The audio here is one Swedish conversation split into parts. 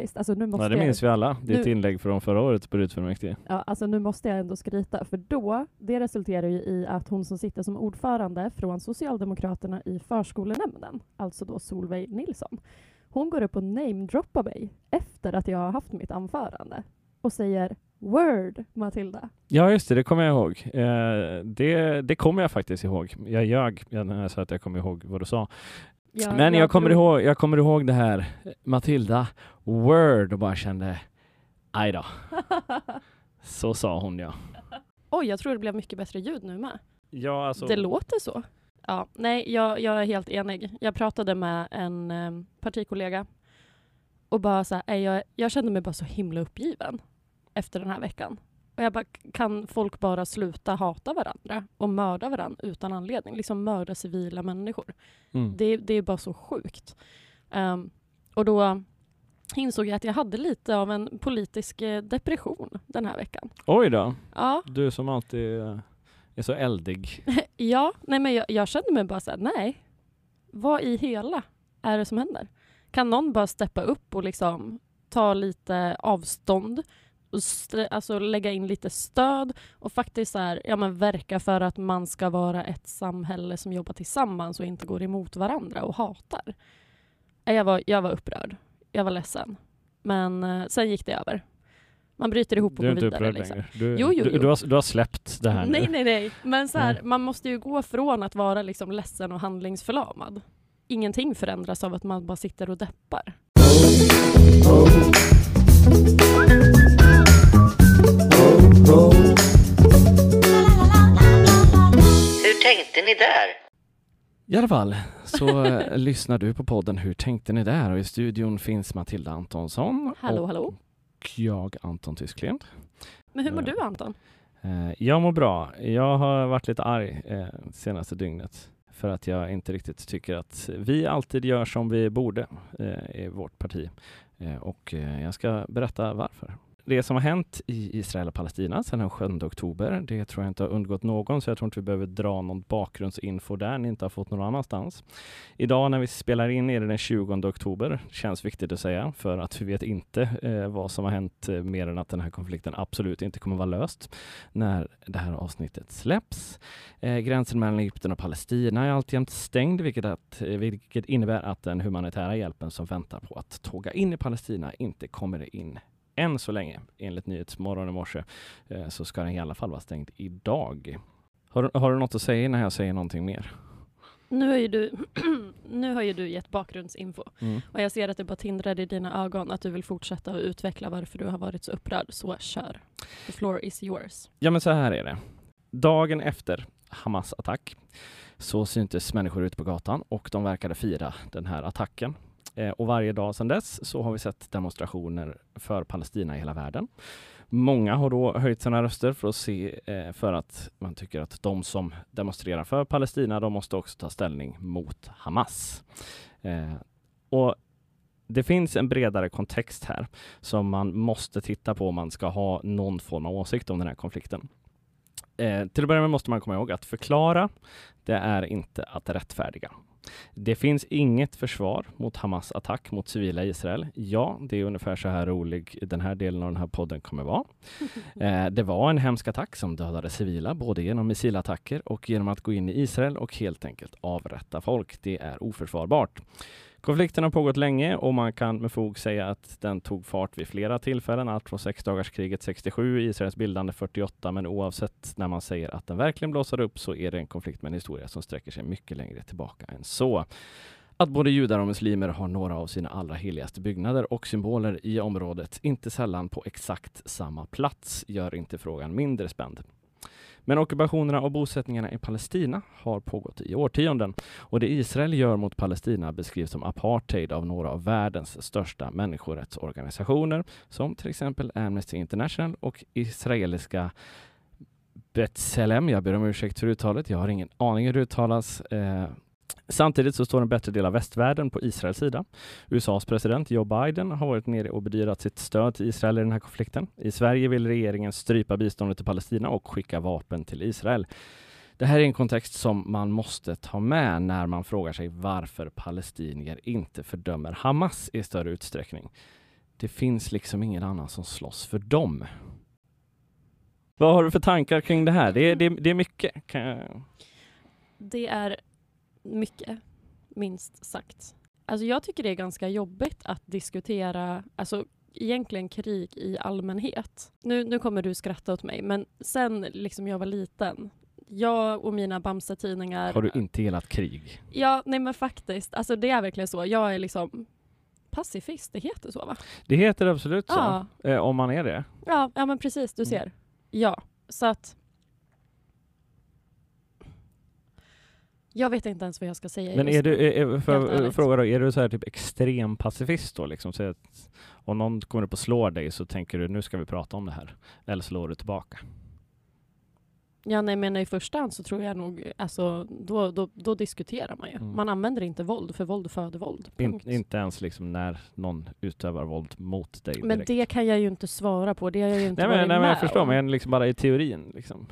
faktiskt, alltså nu måste Ja, det jag, minns vi alla. Ditt nu- inlägg från förra året på Rytfullmäktige. ja, alltså nu måste jag ändå skryta, för då, det resulterar ju i att hon som sitter som ordförande från Socialdemokraterna i förskolenämnden, alltså då Solveig Nilsson, hon går upp och namedroppar mig efter att jag har haft mitt anförande och säger Word, Matilda. Ja, just det, det kommer jag ihåg. Eh, det, det kommer jag faktiskt ihåg. Jag ljög när jag sa att jag kommer ihåg vad du sa. Jag- Men jag kommer, drog- ihåg, jag kommer ihåg det här, Matilda, word, och bara kände, aj då. Så sa hon ja. Oj, jag tror det blev mycket bättre ljud nu med. Ja, alltså. Det låter så. Ja, nej, jag, jag är helt enig. Jag pratade med en eh, partikollega och bara så här, "Nej, jag, jag kände mig bara så himla uppgiven efter den här veckan. Och jag bara, kan folk bara sluta hata varandra och mörda varandra utan anledning? Liksom mörda civila människor. Mm. Det, det är bara så sjukt. Ehm, och då insåg jag att jag hade lite av en politisk eh, depression den här veckan. Oj då, Ja, du som alltid eh, är så eldig. Ja, nej men jag, jag kände mig bara så här, nej. Vad i hela är det som händer? Kan någon bara steppa upp och liksom ta lite avstånd alltså lägga in lite stöd och faktiskt så här, ja, men verka för att man ska vara ett samhälle som jobbar tillsammans och inte går emot varandra och hatar. Nej, Jag var, jag var upprörd. Jag var ledsen. Men eh, sen gick det över. Man bryter ihop och Du är går inte vidare. upprörd Liksom. längre. Du, Jo, jo, du, jo. du, har, du har släppt det här Nej, nu. nej, nej. Men så här, man måste ju gå från att vara liksom ledsen och handlingsförlamad. Ingenting förändras av att man bara sitter och deppar. Hur tänkte ni där? I alla fall så eh, lyssnar du på podden Hur tänkte ni där? Och i studion finns Matilda Antonsson Hallå, och hallå. jag Anton Tysklind. Men hur mår Ja. du Anton? Eh, Jag mår bra. Jag har varit lite arg eh, senaste dygnet för att jag inte riktigt tycker att vi alltid gör som vi borde eh, i vårt parti. Eh, och eh, jag ska berätta varför. Det som har hänt i Israel och Palestina sedan den 7 oktober, det tror jag inte har undgått någon, så jag tror inte vi behöver dra någon bakgrundsinfo där ni inte har fått någon annanstans. Idag när vi spelar in är det den 20 oktober, känns viktigt att säga, för att vi vet inte eh, vad som har hänt eh, mer än att den här konflikten absolut inte kommer vara löst när det här avsnittet släpps. Eh, gränsen mellan Egypten och Palestina är alltjämt stängd, vilket, att, eh, vilket innebär att den humanitära hjälpen som väntar på att tåga in i Palestina inte kommer in än så länge. Enligt Nyhetsmorgon i morse eh, så ska den i alla fall vara stängd idag. Har, du- har du något att säga innan jag säger någonting mer? Nu har ju du, nu har ju du gett bakgrundsinfo Mm. och jag ser att det bara tindrar i dina ögon att du vill fortsätta och utveckla varför du har varit så upprörd. Så kör. The floor is yours. Ja, men så här är det. Dagen efter Hamas attack så syntes människor ute på gatan och de verkade fira den här attacken. Eh, och varje dag sedan dess så har vi sett demonstrationer för Palestina i hela världen. Många har då höjt sina röster för att se eh, för att man tycker att de som demonstrerar för Palestina, de måste också ta ställning mot Hamas. Eh, och det finns en bredare kontext här som man måste titta på om man ska ha någon form av åsikt om den här konflikten. Eh, till att börja med måste man komma ihåg att förklara, det är inte att rättfärdiga. Det finns inget försvar mot Hamas attack mot civila Israel. Ja, det är ungefär så här rolig den här delen av den här podden kommer vara. Eh, det var en hemsk attack som dödade civila, både genom missilattacker och genom att gå in i Israel och helt enkelt avrätta folk. Det är oförsvarbart. Konflikten har pågått länge och man kan med fog säga att den tog fart vid flera tillfällen, allt från sexdagarskriget 67, Israels bildande 48, men oavsett när man säger att den verkligen blossade upp så är det en konflikt med en historia som sträcker sig mycket längre tillbaka än så. Att både judar och muslimer har några av sina allra heligaste byggnader och symboler i området, inte sällan på exakt samma plats, gör inte frågan mindre spänd. Men ockupationerna och bosättningarna i Palestina har pågått i årtionden och det Israel gör mot Palestina beskrivs som apartheid av några av världens största människorättsorganisationer som till exempel Amnesty International och israeliska Betselem. Jag ber om ursäkt för uttalet. Jag har ingen aning hur det uttalas. Eh, Samtidigt så står en bättre del av västvärlden på Israels sida. USAs president Joe Biden har varit nere och bedyrat sitt stöd till Israel i den här konflikten. I Sverige vill regeringen strypa biståndet till Palestina och skicka vapen till Israel. Det här är en kontext som man måste ta med när man frågar sig varför palestinier inte fördömer Hamas i större utsträckning. Det finns liksom ingen annan som slåss för dem. Vad har du för tankar kring det här? Det är, det är, det är mycket. Kan jag... Det är mycket, minst sagt. Alltså jag tycker det är ganska jobbigt att diskutera, alltså egentligen krig i allmänhet. Nu, nu kommer du skratta åt mig, men sen liksom jag var liten, jag och mina Bamse-tidningar... Har du inte gillat krig? Ja, nej men faktiskt. Alltså det är verkligen så. Jag är liksom pacifist, det heter så va? Det heter absolut så, Ja. eh, om man är det. Ja, ja men precis, du Mm. ser. Ja, så att... Jag vet inte ens vad jag ska säga Men är du, är, för fråga då, är du så här typ extrem pacifist då? Liksom, så att om någon kommer upp och slår dig så tänker du nu ska vi prata om det här. Eller slår du tillbaka. Ja, nej, men i första hand så tror jag nog, alltså, då, då, då diskuterar man ju. Mm. Man använder inte våld, för våld föder våld. In, inte ens liksom när någon utövar våld mot dig men direkt. det kan jag ju inte svara på, det har jag ju inte nej, men, varit nej, men jag förstår, om. men liksom bara i teorin. Liksom.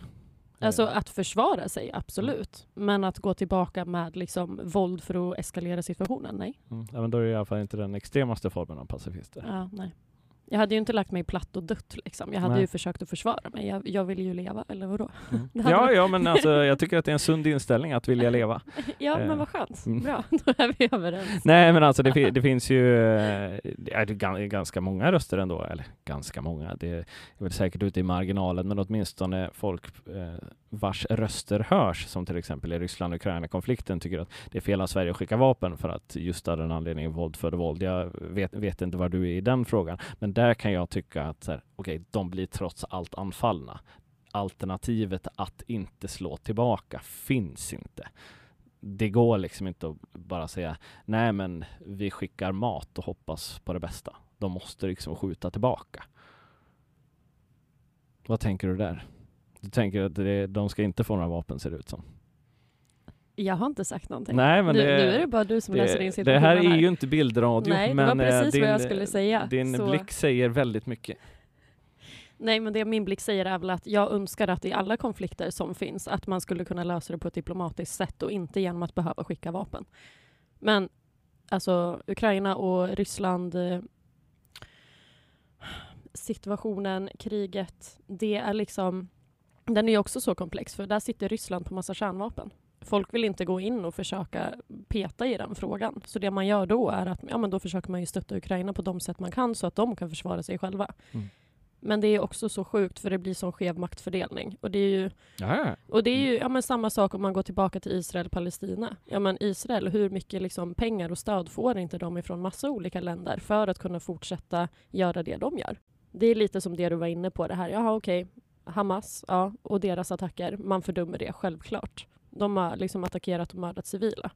Alltså Eh, att försvara sig, absolut. Men att gå tillbaka med liksom våld för att eskalera situationen, nej. mm. ja, men då är det i alla fall inte den extremaste formen av pacifister. Ja, nej. Jag hade ju inte lagt mig platt och dött liksom. Jag hade Nej. ju försökt att försvara mig. Jag, jag ville ju leva, eller vadå? Mm. Ja, ja, men alltså, jag tycker att det är en sund inställning att vilja leva. Ja, Eh, men vad skönt. mm. Bra, då är vi överens. Nej, men alltså det, det finns ju eh, det är gan- ganska många röster ändå, eller ganska många, det är väl säkert ute i marginalen, men åtminstone folk eh, vars röster hörs, som till exempel i Ryssland-Ukraina-konflikten, tycker att det är fel av Sverige att skicka vapen för att just av den anledningen våld föder våld. Jag vet, vet inte var du är i den frågan, men där kan jag tycka att så här, okej, de blir trots allt anfallna. Alternativet att inte slå tillbaka finns inte. Det går liksom inte att bara säga nej men vi skickar mat och hoppas på det bästa. De måste liksom skjuta tillbaka. Vad tänker du där? Du tänker att det, de ska inte få några vapen ser det ut som. Jag har inte sagt någonting. Nej men nu, det, nu är det bara du som läser in det, situationen det här är ju inte bildradio Nej, det var men eh, precis din, vad jag skulle säga. din Så- blick säger väldigt mycket. Nej, men det min blick säger är väl att jag önskar att i alla konflikter som finns att man skulle kunna lösa det på ett diplomatiskt sätt och inte genom att behöva skicka vapen. Men alltså Ukraina och Ryssland eh, situationen, kriget, det är liksom den är ju också så komplex för där sitter Ryssland på massa kärnvapen. Folk vill inte gå in och försöka peta i den frågan. Så det man gör då är att ja, men då försöker man ju stötta Ukraina på de sätt man kan så att de kan försvara sig själva. Mm. Men det är också så sjukt för det blir sån skev maktfördelning. Och det är ju, och det är ju ja, men samma sak om man går tillbaka till Israel-Palestina. Ja, men Israel, hur mycket liksom pengar och stöd får inte de ifrån massa olika länder för att kunna fortsätta göra det de gör? Det är lite som det du var inne på, det här, jaha okej, Hamas ja, och deras attacker, man fördömer det självklart. De har liksom attackerat och mördat civila.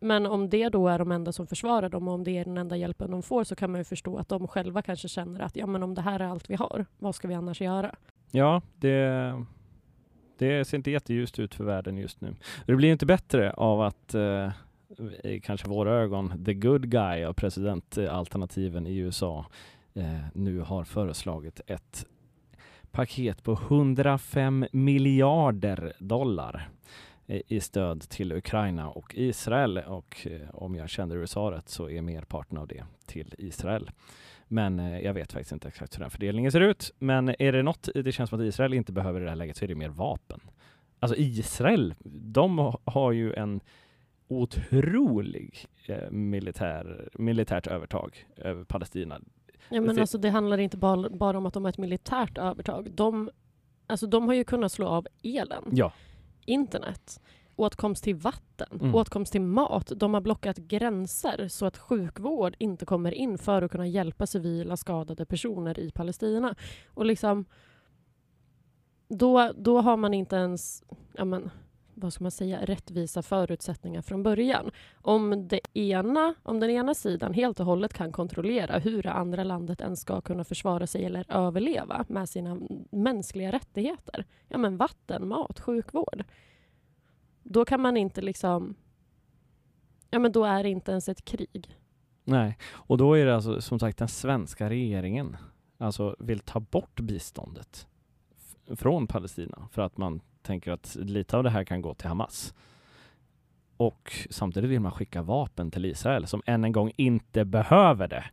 Men om det då är de enda som försvarar dem och om det är den enda hjälpen de får så kan man ju förstå att de själva kanske känner att ja, men om det här är allt vi har, vad ska vi annars göra? Ja, det, det ser inte jätteljust ut för världen just nu. Det blir inte bättre av att eh, i kanske våra ögon, the good guy av presidentalternativen eh, i USA eh, nu har föreslagit ett paket på 105 miljarder dollar eh, i stöd till Ukraina och Israel och eh, om jag känner USA rätt så är merparten av det till Israel. Men eh, jag vet faktiskt inte exakt hur den fördelningen ser ut. Men är det något det känns som att Israel inte behöver i det här läget så är det mer vapen. Alltså Israel, de har ju en otrolig militär, militärt övertag över Palestina. Ja, men Det- alltså, det handlar inte bara, bara om att de har ett militärt övertag. De, alltså, de har ju kunnat slå av elen, Ja, internet, åtkomst till vatten, Mm. åtkomst till mat. De har blockat gränser så att sjukvård inte kommer in för att kunna hjälpa civila skadade personer i Palestina. Och liksom, då, då har man inte ens ja, men, vad ska man säga, rättvisa förutsättningar från början. Om, det ena, om den ena sidan helt och hållet kan kontrollera hur det andra landet ens ska kunna försvara sig eller överleva med sina mänskliga rättigheter, ja men vatten, mat, sjukvård, då kan man inte liksom... Ja men då är det inte ens ett krig. nej. Och då är det alltså som sagt den svenska regeringen alltså vill ta bort biståndet från Palestina för att man tänker att lite av det här kan gå till Hamas. Och samtidigt vill man skicka vapen till Israel som än en gång inte behöver det.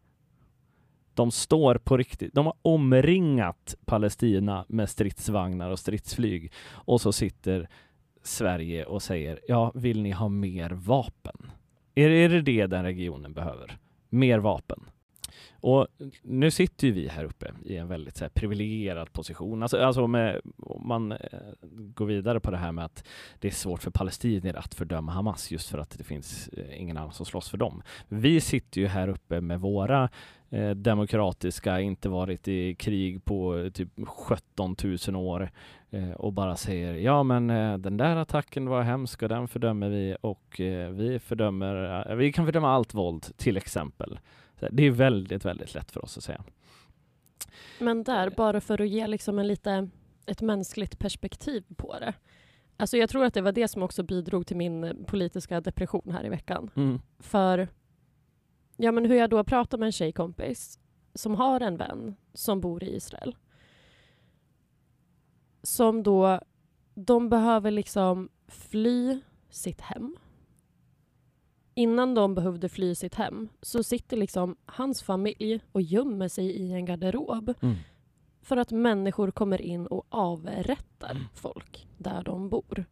De står på riktigt, de har omringat Palestina med stridsvagnar och stridsflyg och så sitter Sverige och säger ja, vill ni ha mer vapen? Är, är det det den regionen behöver? Mer vapen? Och nu sitter ju vi här uppe i en väldigt så här, privilegierad position. Alltså, alltså med, eh, om man eh, går vidare på det här med att det är svårt för palestinier att fördöma Hamas just för att det finns eh, ingen annan som slåss för dem. Vi sitter ju här uppe med våra eh, demokratiska, inte varit i krig på eh, typ 17 000 år eh, och bara säger ja men den där attacken var hemsk och den fördömer vi och vi fördömer, vi kan fördöma allt våld till exempel. Det är väldigt, väldigt lätt för oss att säga. Men där, bara för att ge liksom en lite, ett mänskligt perspektiv på det. Alltså jag tror att det var det som också bidrog till min politiska depression här i veckan. Mm. För ja, men hur jag då pratar med en tjejkompis som har en vän som bor i Israel. Som då, de behöver liksom fly sitt hem. Innan de behövde fly sitt hem så sitter liksom hans familj och gömmer sig i en garderob Mm. för att människor kommer in och avrättar Mm. folk där de bor.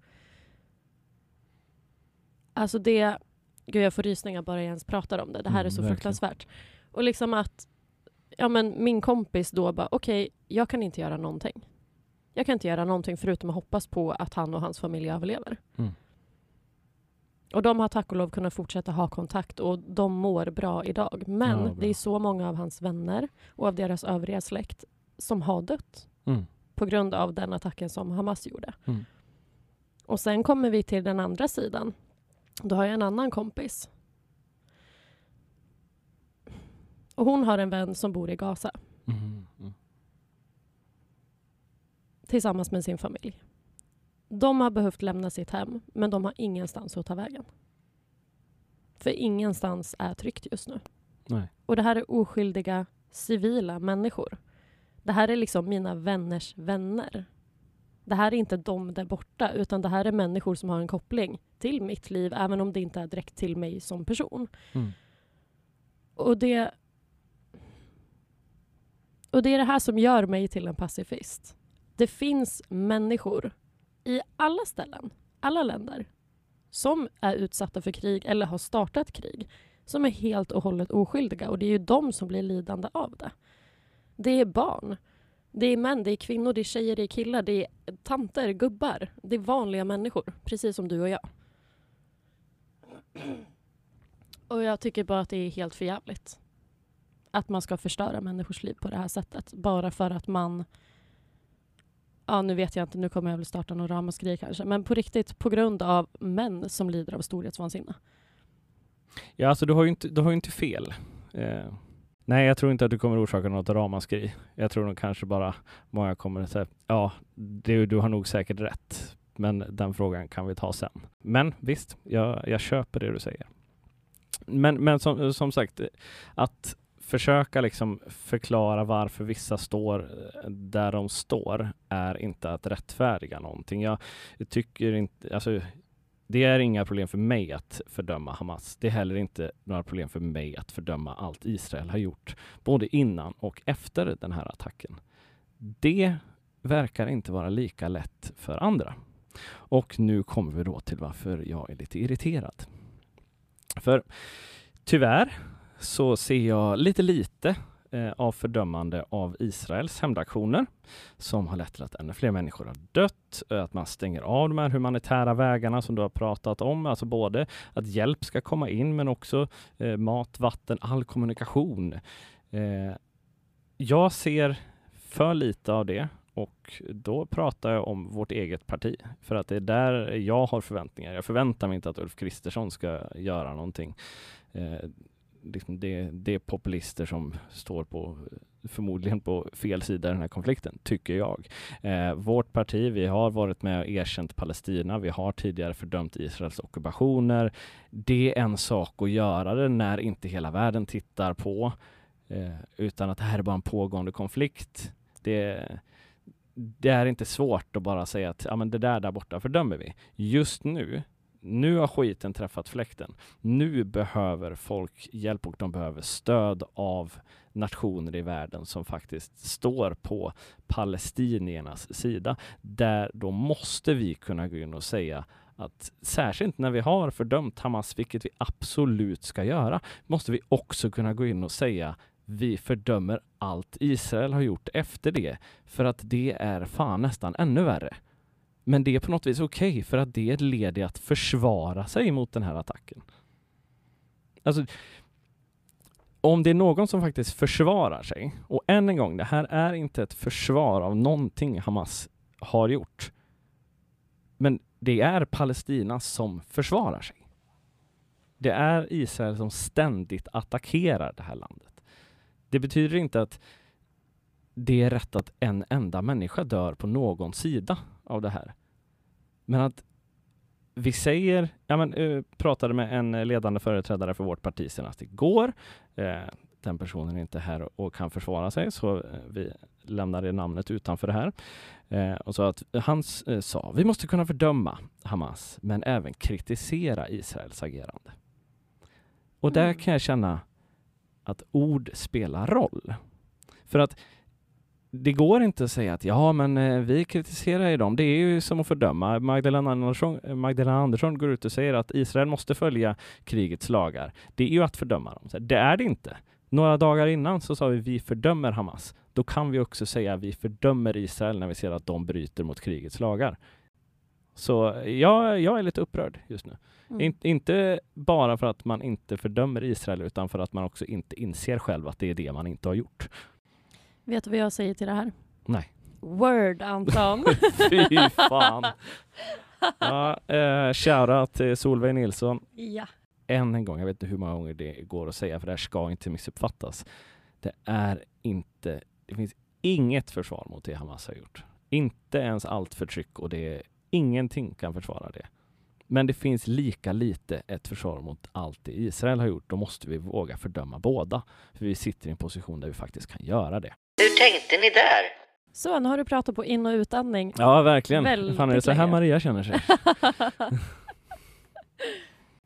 Alltså det... Gud, jag får rysningar bara jag ens pratar om det. Det här Mm, är så verkligen. fruktansvärt. Och liksom att ja, men min kompis då bara, okej, jag kan inte göra någonting. Jag kan inte göra någonting förutom att hoppas på att han och hans familj överlever. Mm. Och de har tack och lov kunnat fortsätta ha kontakt och de mår bra idag. Men Ja, bra. det är så många av hans vänner och av deras övriga släkt som har dött Mm. på grund av den attacken som Hamas gjorde. Mm. Och sen kommer vi till den andra sidan. Då har jag en annan kompis. Och hon har en vän som bor i Gaza Mm. Mm. tillsammans med sin familj. De har behövt lämna sitt hem, men de har ingenstans att ta vägen. För ingenstans är tryggt just nu. Nej. Och det här är oskyldiga civila människor. Det här är liksom mina vänners vänner. Det här är inte de där borta, utan det här är människor som har en koppling till mitt liv, även om det inte är direkt till mig som person. Mm. Och det... Och det är det här som gör mig till en pacifist. Det finns människor i alla ställen, alla länder, som är utsatta för krig eller har startat krig, som är helt och hållet oskyldiga. Och det är ju de som blir lidande av det. Det är barn. Det är män, det är kvinnor, det är tjejer, det är killar, det är tanter, gubbar. Det är vanliga människor, precis som du och jag. Och jag tycker bara att det är helt förjävligt. Att man ska förstöra människors liv på det här sättet. Bara för att man... Ja, nu vet jag inte, nu kommer jag väl starta någon ramaskri kanske. Men på riktigt, på grund av män som lider av storhetsvansinne. Ja, alltså du har ju inte, du har ju inte fel. Eh, nej, jag tror inte att du kommer orsaka något ramaskri. Jag tror nog kanske bara många kommer att säga, ja, du, du har nog säkert rätt. Men den frågan kan vi ta sen. Men visst, jag, jag köper det du säger. Men, men som, som sagt, att försöka liksom förklara varför vissa står eh, där de står är inte att rättfärdiga någonting. Jag tycker inte, alltså det är inga problem för mig att fördöma Hamas. Det är heller inte några problem för mig att fördöma allt Israel har gjort, både innan och efter den här attacken. Det verkar inte vara lika lätt för andra. Och nu kommer vi då till varför jag är lite irriterad. För tyvärr så ser jag lite lite eh, av fördömande av Israels hämndaktioner som har lett till att ännu fler människor har dött, att man stänger av de här humanitära vägarna som du har pratat om, alltså både att hjälp ska komma in men också eh, mat, vatten, all kommunikation. Eh, jag ser för lite av det och då pratar jag om vårt eget parti för att det är där jag har förväntningar. Jag förväntar mig inte att Ulf Kristersson ska göra någonting. Eh, liksom det, det är populister som står på förmodligen på fel sida i den här konflikten, tycker jag. Eh, vårt parti, vi har varit med och erkänt Palestina. Vi har tidigare fördömt Israels ockupationer. Det är en sak att göra det när inte hela världen tittar på, eh, utan att det här är bara en pågående konflikt. Det, det är inte svårt att bara säga att ja, men det där där borta fördömer vi. Just nu nu har skiten träffat fläkten. Nu behöver folk hjälp och de behöver stöd av nationer i världen som faktiskt står på palestiniernas sida. Där då måste vi kunna gå in och säga att särskilt när vi har fördömt Hamas, vilket vi absolut ska göra, måste vi också kunna gå in och säga vi fördömer allt Israel har gjort efter det, för att det är fan nästan ännu värre. Men det är på något vis okej, okay, för att det är ett led i att försvara sig mot den här attacken. Alltså, om det är någon som faktiskt försvarar sig, och än en gång, det här är inte ett försvar av någonting Hamas har gjort. Men det är Palestina som försvarar sig. Det är Israel som ständigt attackerar det här landet. Det betyder inte att det är rätt att en enda människa dör på någon sida av det här. Men att vi säger, ja men, uh, pratade med en ledande företrädare för vårt parti senast igår. Uh, den personen är inte här och kan försvara sig, så uh, vi lämnar det namnet utanför det här. och så att han sa, vi måste kunna fördöma Hamas, men även kritisera Israels agerande. Och där mm. kan jag känna att ord spelar roll. För att det går inte att säga att ja, men eh, vi kritiserar ju dem. Det är ju som att fördöma. Magdalena Andersson, eh, Magdalena Andersson går ut och säger att Israel måste följa krigets lagar. Det är ju att fördöma dem. Det är det inte. Några dagar innan så sa vi vi fördömer Hamas. Då kan vi också säga vi fördömer Israel när vi ser att de bryter mot krigets lagar. Så ja, jag är lite upprörd just nu. Mm. In, inte bara för att man inte fördömer Israel utan för att man också inte inser själv att det är det man inte har gjort. Vet du vad jag säger till det här? Nej. Word Anton! Fy fan! Ja, eh, shoutout till Solveig Nilsson. Ja. Än en gång, jag vet inte hur många gånger det går att säga för det här ska inte missuppfattas. Det är inte, det finns inget försvar mot det Hamas har gjort. Inte ens allt förtryck och det ingenting kan försvara det. Men det finns lika lite ett försvar mot allt det Israel har gjort. Då måste vi våga fördöma båda. För vi sitter i en position där vi faktiskt kan göra det. Hur tänkte ni där? Så, nu har du pratat på in och utandning. Ja, verkligen. Väldigt Fan, är det så här Maria känner sig?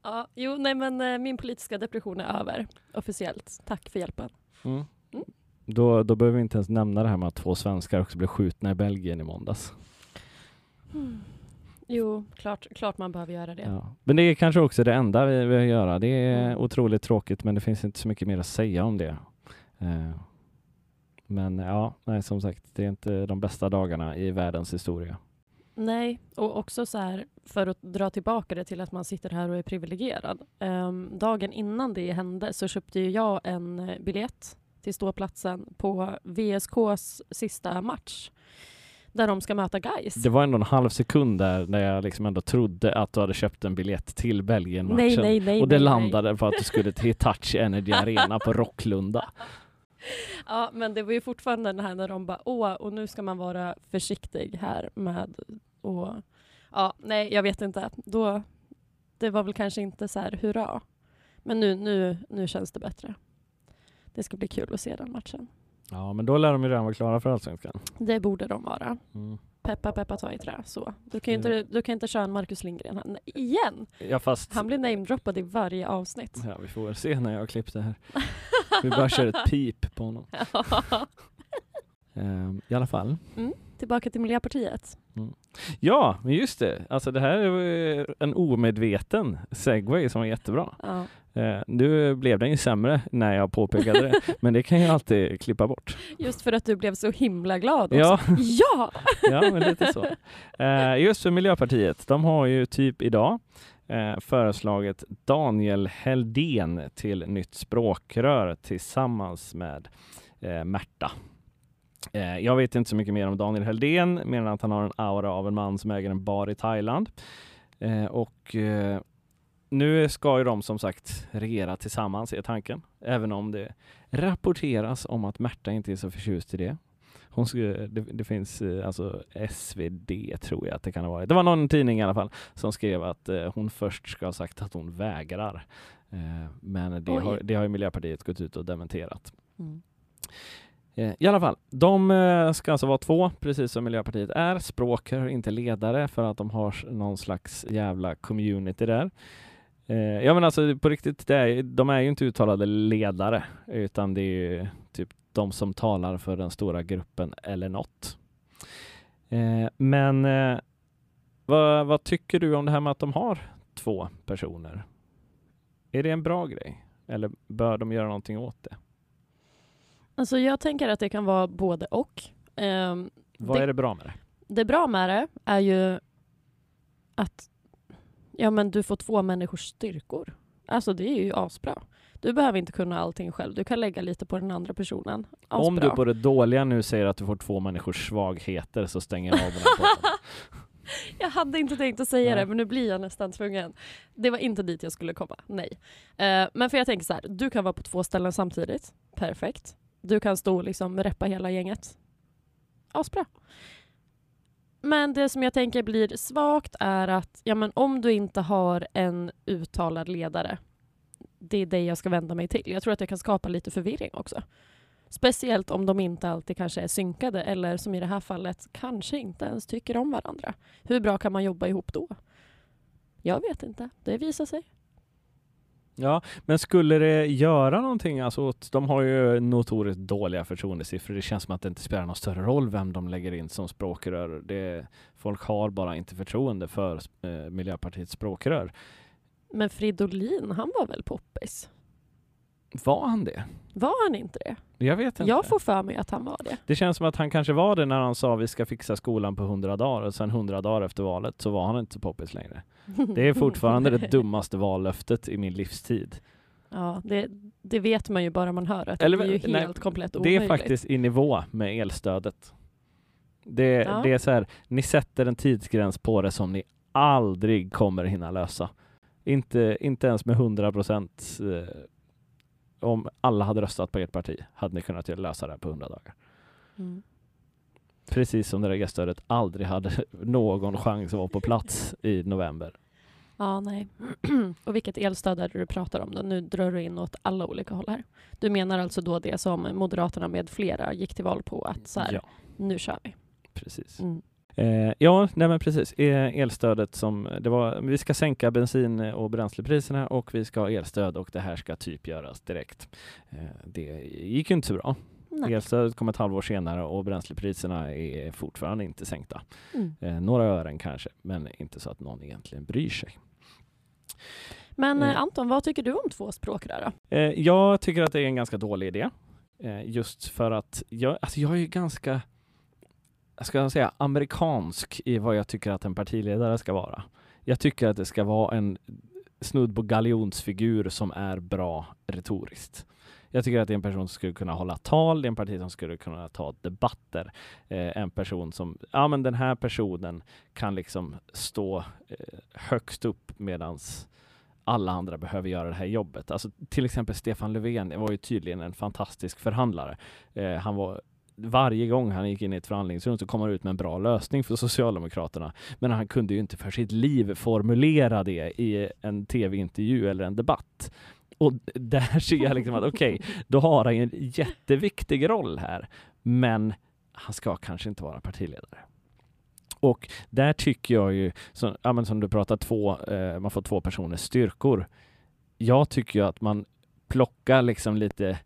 ja, jo, nej men eh, min politiska depression är över officiellt. Tack för hjälpen. Mm. Mm. Då, då behöver vi inte ens nämna det här med att två svenskar också blev skjutna i Belgien i måndags. Mm. Jo, klart, klart man behöver göra det. Ja. Men det är kanske också det enda vi vill göra. Det är mm. otroligt tråkigt, men det finns inte så mycket mer att säga om det. Eh. Men ja, nej, som sagt, det är inte de bästa dagarna i världens historia. Nej, och också så här, för att dra tillbaka det till att man sitter här och är privilegierad. Um, dagen innan det hände så köpte jag en biljett till ståplatsen på VSKs sista match där de ska möta Gais. Det var ändå en halv sekund där när jag liksom ändå trodde att du hade köpt en biljett till Belgien-matchen. Nej, nej, nej, och det nej, landade nej. på att du skulle till Touch Energy Arena på Rocklunda. Ja, men det var ju fortfarande den här när de bara åh, och nu ska man vara försiktig här med och ja, nej, jag vet inte. Då, det var väl kanske inte så här hurra. Men nu, nu, nu känns det bättre. Det ska bli kul att se den matchen. Ja, men då lär de ju redan vara klara för Allsvenskan. Det borde de vara. Mm. Peppa, peppa, ta i trä. Så. Du kan ju inte, du kan inte köra en Marcus Lindgren här. igen. Ja, fast... Han blir namedroppad i varje avsnitt. Ja, vi får väl se när jag har klippt det här. vi bara kör ett pip på honom. um, I alla fall. Mm. Tillbaka till Miljöpartiet. Mm. Ja, men just det. Alltså det här är en omedveten segway som var jättebra. Ja. Eh, nu blev den ju sämre när jag påpekade det, men det kan jag alltid klippa bort. Just för att du blev så himla glad. Också. Ja, ja! ja men lite så. Eh, just för Miljöpartiet, de har ju typ idag eh, föreslagit Daniel Heldén till nytt språkrör tillsammans med eh, Märta. Eh, jag vet inte så mycket mer om Daniel Heldén, mer än att han har en aura av en man som äger en bar i Thailand. Eh, och eh, nu ska ju de som sagt regera tillsammans, är tanken. Även om det rapporteras om att Märta inte är så förtjust i det. Hon skulle, det, det, finns alltså SvD tror jag att det kan ha varit. Det var någon tidning i alla fall som skrev att eh, hon först ska ha sagt att hon vägrar. Eh, men det har, det har Miljöpartiet gått ut och dementerat. Mm. Eh, I alla fall, de eh, ska alltså vara två, precis som Miljöpartiet är. Språkrör, inte ledare, för att de har någon slags jävla community där. Eh, ja men alltså på riktigt, det är, de är ju inte uttalade ledare, utan det är ju typ de som talar för den stora gruppen eller något. Men vad, vad tycker du om det här med att de har två personer? Är det en bra grej? Eller bör de göra någonting åt det? Alltså jag tänker att det kan vara både och. Ehm, Vad Det- är det bra med det? det bra med det är ju att ja, men du får två människors styrkor. Alltså det är ju asbra. Du behöver inte kunna allting själv. Du kan lägga lite på den andra personen. Asbra. Om du på det dåliga nu säger att du får två människors svagheter så stänger jag av den här. Jag hade inte tänkt att säga Nej. det, men nu blir jag nästan tvungen. Det var inte dit jag skulle komma, nej. Eh, men för jag tänker så här, du kan vara på två ställen samtidigt. Perfekt. Du kan stå och liksom reppa hela gänget. Asbra. Men det som jag tänker blir svagt är att ja, men om du inte har en uttalad ledare, det är det jag ska vända mig till. Jag tror att det kan skapa lite förvirring också. Speciellt om de inte alltid kanske är synkade eller som i det här fallet kanske inte ens tycker om varandra. Hur bra kan man jobba ihop då? Jag vet inte. Det visar sig. Ja, men skulle det göra någonting? Alltså, de har ju notoriskt dåliga förtroendesiffror. Det känns som att det inte spelar någon större roll vem de lägger in som språkrör. Det, folk har bara inte förtroende för eh, Miljöpartiets språkrör. Men Fridolin, han var väl poppis? Var han det? Var han inte det? Jag vet inte. Jag får för mig att han var det. Det känns som att han kanske var det när han sa vi ska fixa skolan på hundra dagar och sen hundra dagar efter valet så var han inte så poppis längre. Det är fortfarande det dummaste vallöftet i min livstid. Ja, det, det vet man ju bara man hör att Eller det är ju nej, helt komplett Det omöjligt. är faktiskt i nivå med elstödet. Det, Ja. det är så här, ni sätter en tidsgräns på det som ni aldrig kommer hinna lösa. Inte, inte ens med 100 procent. Om alla hade röstat på ert parti hade ni kunnat lösa det på 100 dagar. Mm. Precis som det där elstödet aldrig hade någon chans att vara på plats i november. Ja, nej. och vilket elstöd är det du pratar om då? Nu drar du in åt alla olika håll här. Du menar alltså då det som Moderaterna med flera gick till val på att så här, Ja, nu kör vi. precis. Mm. Eh, ja, nej men precis. Eh, elstödet som det var. Vi ska sänka bensin och bränslepriserna och vi ska ha elstöd och det här ska typ göras direkt. Eh, det gick ju inte så bra. Nej. Elstödet kom ett halvår senare och bränslepriserna är fortfarande inte sänkta. Mm. Eh, några ören kanske, men inte så att någon egentligen bryr sig. Men eh, Mm. Anton, vad tycker du om två språkrör då? Eh, jag tycker att det är en ganska dålig idé. Eh, just för att jag, alltså jag är ganska, ska jag säga, amerikansk i vad jag tycker att en partiledare ska vara. Jag tycker att det ska vara en snudd på galjonsfigur som är bra retoriskt. Jag tycker att det är en person som skulle kunna hålla tal, det är en parti som skulle kunna ta debatter. Eh, en person som, ja men den här personen kan liksom stå eh, högst upp medans alla andra behöver göra det här jobbet. Alltså, till exempel Stefan Löfven var ju tydligen en fantastisk förhandlare. Eh, han var varje gång han gick in i ett förhandlingsrum så kom han ut med en bra lösning för Socialdemokraterna. Men han kunde ju inte för sitt liv formulera det i en tv-intervju eller en debatt. Och där ser jag liksom att okej, då har han en jätteviktig roll här. Men han ska kanske inte vara partiledare. Och där tycker jag ju, som, ja, men som du pratar, två, eh, man får två personers styrkor. Jag tycker ju att man plockar liksom lite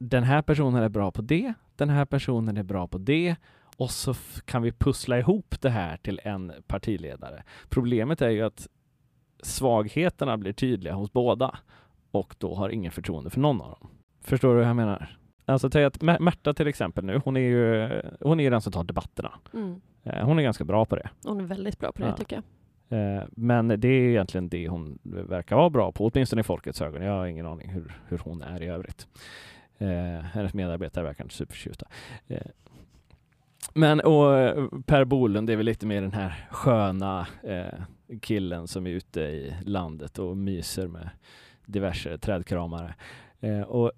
den här personen är bra på det, den här personen är bra på det och så kan vi pussla ihop det här till en partiledare. Problemet är ju att svagheterna blir tydliga hos båda och då har ingen förtroende för någon av dem. Förstår du vad jag menar? Alltså tänk att Mä- Märta till exempel nu, hon är ju hon är ju den som tar debatterna. Mm. Eh, Hon är ganska bra på det. Hon är väldigt bra på det Ja. tycker jag. Eh, Men det är egentligen det hon verkar vara bra på, åtminstone i folkets ögon. Jag har ingen aning hur, hur hon är i övrigt. Eh, hennes medarbetare verkar inte superförtjusta. Eh, men och eh, Per Bolund är väl lite mer den här sköna eh, killen som är ute i landet och myser med diverse trädkramare. Eh, och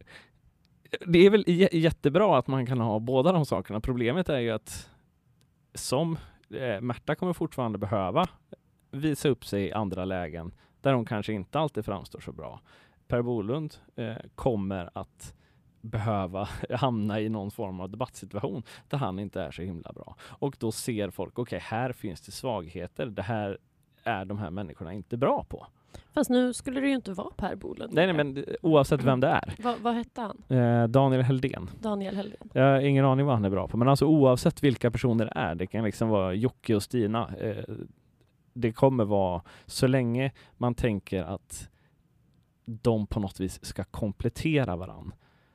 det är väl j- jättebra att man kan ha båda de sakerna. Problemet är ju att som eh, Märta kommer fortfarande behöva visa upp sig i andra lägen där hon kanske inte alltid framstår så bra. Per Bolund eh, kommer att behöva hamna i någon form av debattsituation där han inte är så himla bra. Och då ser folk, okej, här finns det svagheter. Det här är de här människorna inte bra på. Fast nu skulle det ju inte vara Per Bolund. Nej, nej men oavsett vem det är. Vad, vad hette han? Eh, Daniel Heldén. Daniel Helldén. Jag har ingen aning vad han är bra på, men alltså oavsett vilka personer det är, det kan liksom vara Jocke och Stina. Eh, det kommer vara, så länge man tänker att de på något vis ska komplettera varann,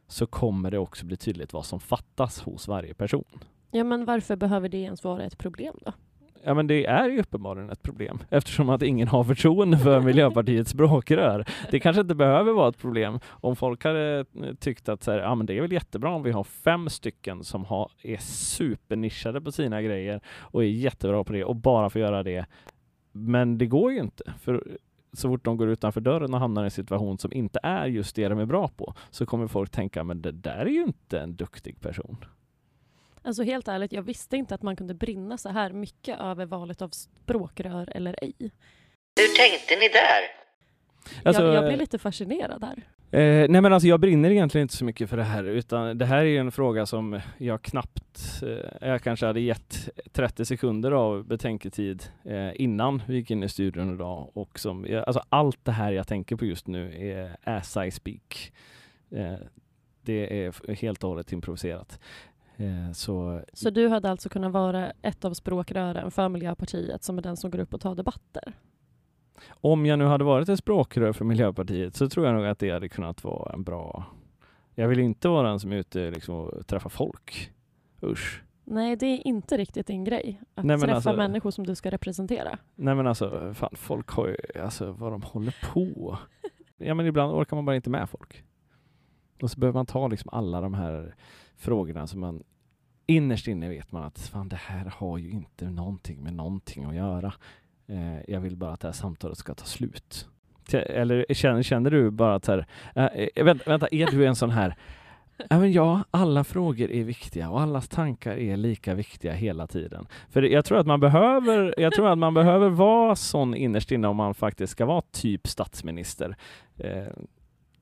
så kommer det också bli tydligt vad som fattas hos varje person. Ja, men varför behöver det ens vara ett problem då? Ja men det är ju uppenbarligen ett problem eftersom att ingen har förtroende för Miljöpartiets språkrör. Det kanske inte behöver vara ett problem om folk hade eh, tyckt att så här, ja, men det är väl jättebra om vi har fem stycken som har, är supernischade på sina grejer och är jättebra på det och bara får göra det. Men det går ju inte. För så fort de går utanför dörren och hamnar i en situation som inte är just det de är bra på så kommer folk tänka men det där är ju inte en duktig person. Alltså helt ärligt, jag visste inte att man kunde brinna så här mycket över valet av språkrör eller ej. Hur tänkte ni där? Alltså, jag, jag blev lite fascinerad här. Eh, nej men alltså jag brinner egentligen inte så mycket för det här utan det här är ju en fråga som jag knappt, eh, jag kanske hade gett 30 sekunder av betänketid eh, innan vi gick in i studion idag och som, alltså allt det här jag tänker på just nu är as I speak. Eh, det är helt och hållet improviserat. Eh, så Så du hade alltså kunnat vara ett av språkrören för Miljöpartiet som är den som går upp och tar debatter? om jag nu hade varit ett språkrör för Miljöpartiet så tror jag nog att det hade kunnat vara en bra... Jag vill inte vara den som är ute liksom och träffar folk. Usch. Nej, det är inte riktigt din grej. Att Nej, träffa alltså- människor som du ska representera. Nej men alltså, fan, folk har ju, alltså vad de håller på. Ja men ibland orkar man bara inte med folk. Och så behöver man ta liksom alla de här frågorna som man innerst inne vet man att fan det här har ju inte någonting med någonting att göra. Eh, jag vill bara att det här samtalet ska ta slut. Eller känner, känner du bara att här, eh, eh, vänta, vänta, är du en sån här Ja, men ja, alla frågor är viktiga och allas tankar är lika viktiga hela tiden. För jag tror att man behöver, jag tror att man behöver vara sån innerst inne om man faktiskt ska vara typ statsminister. Eh,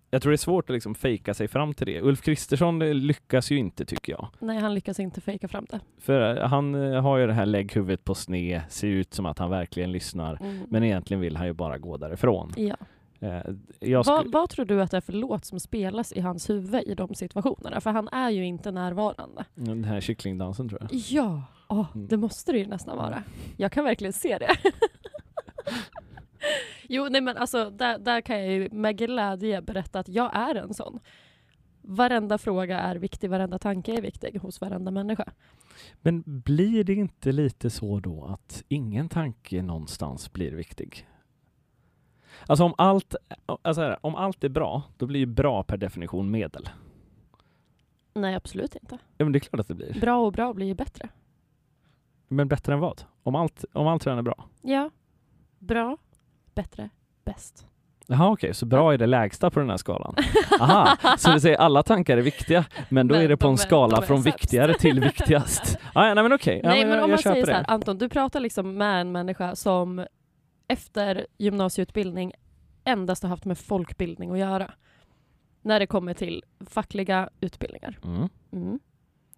jag tror det är svårt att liksom fejka sig fram till det. Ulf Kristersson eh, lyckas ju inte tycker jag. Nej, han lyckas inte fejka fram det. För eh, han har ju det här lägg huvudet på sne, ser ut som att han verkligen lyssnar. Mm. Men egentligen vill han ju bara gå därifrån. Ja. Eh, jag Vad, vad tror du att det är för låt som spelas i hans huvud i de situationerna? För han är ju inte närvarande. Den här kycklingdansen tror jag. Ja, Åh, Mm. det måste det ju nästan vara. Jag kan verkligen se det. jo, nej men alltså där, där kan jag ju med glädje berätta att jag är en sån. Varenda fråga är viktig, varenda tanke är viktig hos varenda människa. Men blir det inte lite så då att ingen tanke någonstans blir viktig? Alltså om allt, alltså här, om allt är bra, då blir ju bra per definition medel. Nej, absolut inte. Ja men det är klart att det blir. Bra och bra blir ju bättre. Men bättre än vad? Om allt, om allt redan är bra? Ja, bra, bättre, bäst. Jaha okej, så bra är det lägsta på den här skalan. Aha, så det säger alla tankar är viktiga, men då Men är det på de en skala är från sämst. viktigare till viktigast. Ah, ja, nej men okej, ja, Nej, men men jag, om man säger så här. Anton, du pratar liksom med en människa som efter gymnasieutbildning endast har haft med folkbildning att göra. När det kommer till fackliga utbildningar. Mm. Mm.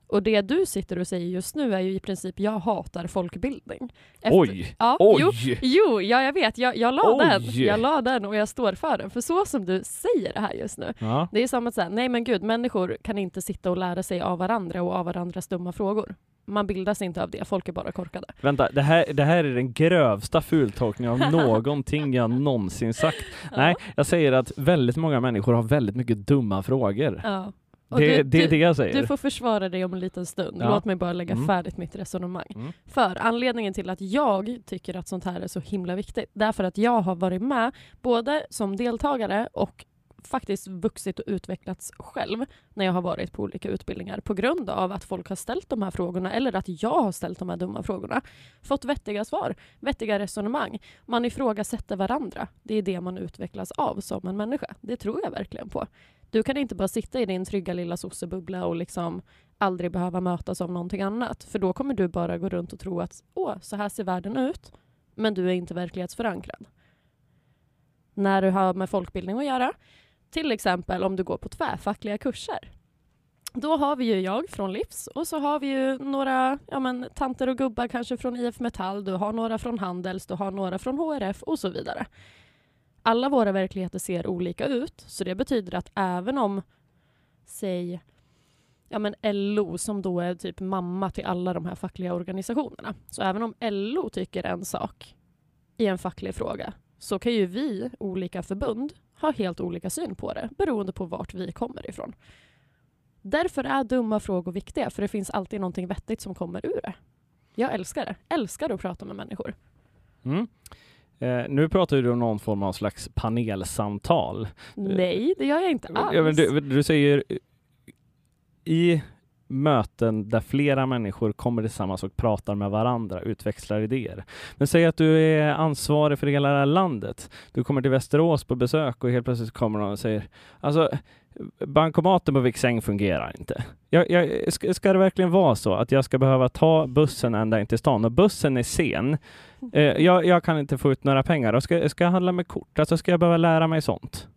Och det du sitter och säger just nu är ju i princip jag hatar folkbildning. Efter- Oj! Ja, Jo, Oj! jo, ja jag vet. Jag, jag, la Oj. den. jag la den och jag står för den. För så som du säger det här just nu. Ja. Det är som att säga, nej men gud, människor kan inte sitta och lära sig av varandra och av varandras dumma frågor. Man bildas inte av det, folk är bara korkade. Vänta, det här, det här är den grövsta fultolkningen av någonting jag någonsin sagt. Nej, jag säger att väldigt många människor har väldigt mycket dumma frågor. Ja. Och Det, du, det är det jag säger. du får försvara dig om en liten stund. Ja. Låt mig bara lägga Mm. färdigt mitt resonemang. Mm. För anledningen till att jag tycker att sånt här är så himla viktigt, därför att jag har varit med både som deltagare och faktiskt vuxit och utvecklats själv när jag har varit på olika utbildningar på grund av att folk har ställt de här frågorna eller att jag har ställt de här dumma frågorna. Fått vettiga svar, vettiga resonemang. Man ifrågasätter varandra. Det är det man utvecklas av som en människa. Det tror jag verkligen på. Du kan inte bara sitta i din trygga lilla sossebubbla och liksom aldrig behöva mötas av någonting annat. För då kommer du bara gå runt och tro att åh, så här ser världen ut. Men du är inte verklighetsförankrad. När du har med folkbildning att göra, till exempel om du går på tvärfackliga kurser. Då har vi ju jag från Livs och så har vi ju några ja, men, tanter och gubbar kanske från IF Metall, du har några från Handels, du har några från HRF och så vidare. Alla våra verkligheter ser olika ut, så det betyder att även om, säg, ja, men LO som då är typ mamma till alla de här fackliga organisationerna, så även om LO tycker en sak i en facklig fråga så kan ju vi, olika förbund, ha helt olika syn på det beroende på vart vi kommer ifrån. Därför är dumma frågor viktiga, för det finns alltid någonting vettigt som kommer ur det. Jag älskar det. Älskar att prata med människor. Mm. Eh, nu pratar du om någon form av slags panelsamtal. Nej, det gör jag inte alls. Du, du säger i möten där flera människor kommer tillsammans och pratar med varandra, utväxlar idéer. Men säg att du är ansvarig för hela det här landet. Du kommer till Västerås på besök och helt plötsligt kommer någon och säger alltså bankomaten på Viksäng fungerar inte. Jag, jag, ska, ska, det verkligen vara så att jag ska behöva ta bussen ända in till stan och bussen är sen? Eh, jag, jag, kan inte få ut några pengar och ska, ska jag handla med kort? Alltså ska jag behöva lära mig sånt?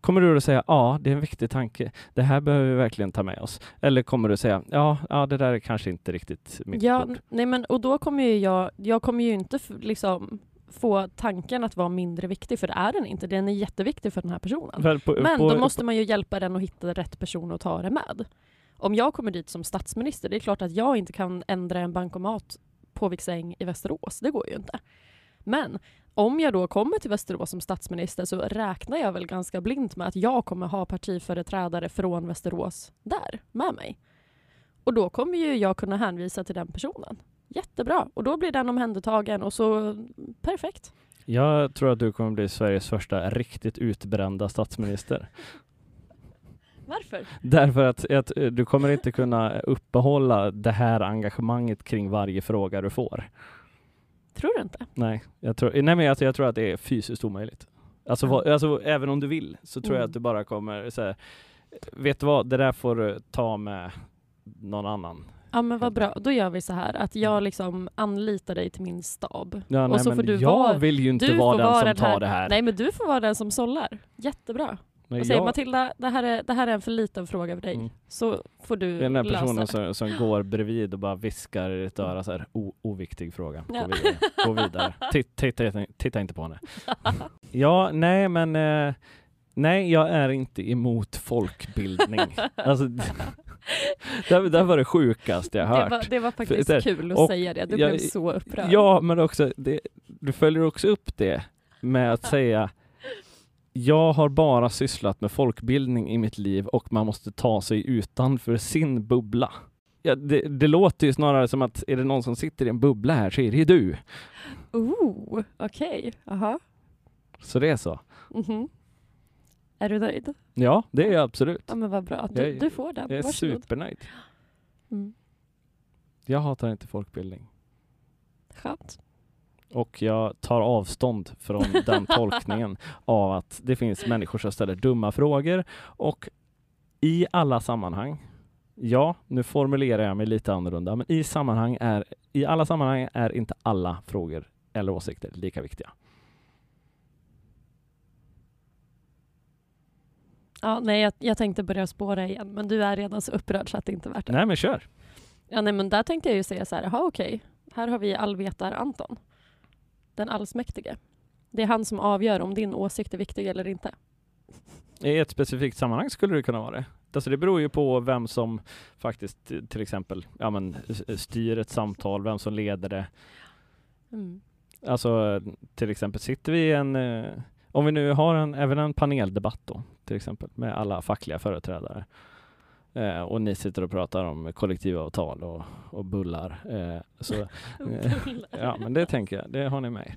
Kommer du att säga ja, det är en viktig tanke. Det här behöver vi verkligen ta med oss. Eller kommer du att säga ja, ja, det där är kanske inte riktigt mitt ja, bord. Nej, men och då kommer ju jag, jag kommer ju inte liksom få tanken att vara mindre viktig, för det är den inte. Den är jätteviktig för den här personen. På, men på, då måste man ju hjälpa den att hitta rätt person att ta det med. Om jag kommer dit som statsminister, det är klart att jag inte kan ändra en bankomat Påviksäng i Västerås. Det går ju inte. Men om jag då kommer till Västerås som statsminister så räknar jag väl ganska blint med att jag kommer ha partiföreträdare från Västerås där med mig. Och då kommer ju jag kunna hänvisa till den personen. Jättebra. Och då blir den omhändertagen och så perfekt. Jag tror att du kommer bli Sveriges första riktigt utbrända statsminister. Varför? Därför att, att du kommer inte kunna uppehålla det här engagemanget kring varje fråga du får. Tror du inte? Nej, jag tror, nej men alltså, jag tror att det är fysiskt omöjligt. Alltså, mm. alltså även om du vill så tror mm. jag att du bara kommer säga vet du vad, det där får du ta med någon annan. Ja men vad bra, då gör vi så här att jag mm. liksom anlitar dig till min stab. Ja, och nej, så får du jag vara, vill ju inte vara den som den tar det här. Nej men du får vara den som sållar. Jättebra. Men och säger jag... Matilda, det här, är, det här är en för liten fråga för dig. Mm. Så får du Den där personen som, som går bredvid och bara viskar i ditt öra så här, o, oviktig fråga. Gå ja. vidare. Gå vidare. Titta, titta, titta, inte på henne. ja, nej men eh, nej, jag är inte emot folkbildning. alltså, det, det var det sjukaste jag hört. Det var, det var faktiskt för, kul att säga det. Du jag, blev så upprörd. Ja, men också, det, du följer också upp det med att säga jag har bara sysslat med folkbildning i mitt liv och man måste ta sig utanför sin bubbla. Ja, det, det, låter ju snarare som att är det någon som sitter i en bubbla här så är det ju du. Oh, okej. Okay. Så det är så. Mm -hmm. Är du nöjd? Ja, det är jag absolut. Ja, men vad bra. Du, jag, du får den. Jag är Varsågod. supernöjd. Mm. Jag hatar inte folkbildning. Skönt. Och jag tar avstånd från den tolkningen av att det finns människor som ställer dumma frågor och i alla sammanhang, ja, nu formulerar jag mig lite annorlunda, men i, sammanhang är, i alla sammanhang är inte alla frågor eller åsikter lika viktiga. Ja, nej, jag, jag tänkte börja spåra igen, men du är redan så upprörd så att det inte är värt det. Nej, men kör. Ja, nej, men där tänkte jag ju säga så här, jaha okej, här har vi allvetar-Anton den allsmäktige. Det är han som avgör om din åsikt är viktig eller inte. I ett specifikt sammanhang skulle det kunna vara det. Alltså det beror ju på vem som faktiskt till exempel ja, men, styr ett samtal, vem som leder det. Mm. Alltså till exempel sitter vi i en, eh, om vi nu har en, även en paneldebatt då, till exempel med alla fackliga företrädare Eh, och ni sitter och pratar om kollektivavtal och, och bullar. Eh, så, eh, ja, men det tänker jag, det har ni med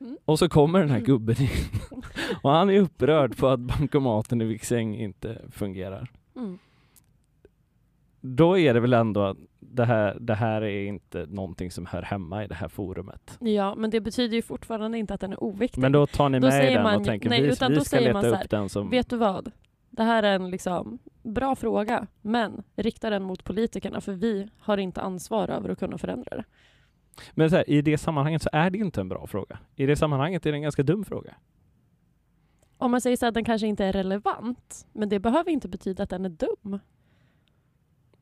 mm. Och så kommer den här gubben in och han är upprörd på att bankomaten i Viksäng inte fungerar. Mm. Då är det väl ändå att det här, det här är inte någonting som hör hemma i det här forumet. Ja, men det betyder ju fortfarande inte att den är oviktig. Men då tar ni med den och tänker nej, vi, vi ska leta upp här, den som... Vet du vad? Det här är en liksom bra fråga, men rikta den mot politikerna för vi har inte ansvar över att kunna förändra det. Men så här, i det sammanhanget så är det inte en bra fråga. I det sammanhanget är det en ganska dum fråga. Om man säger så att den kanske inte är relevant, men det behöver inte betyda att den är dum.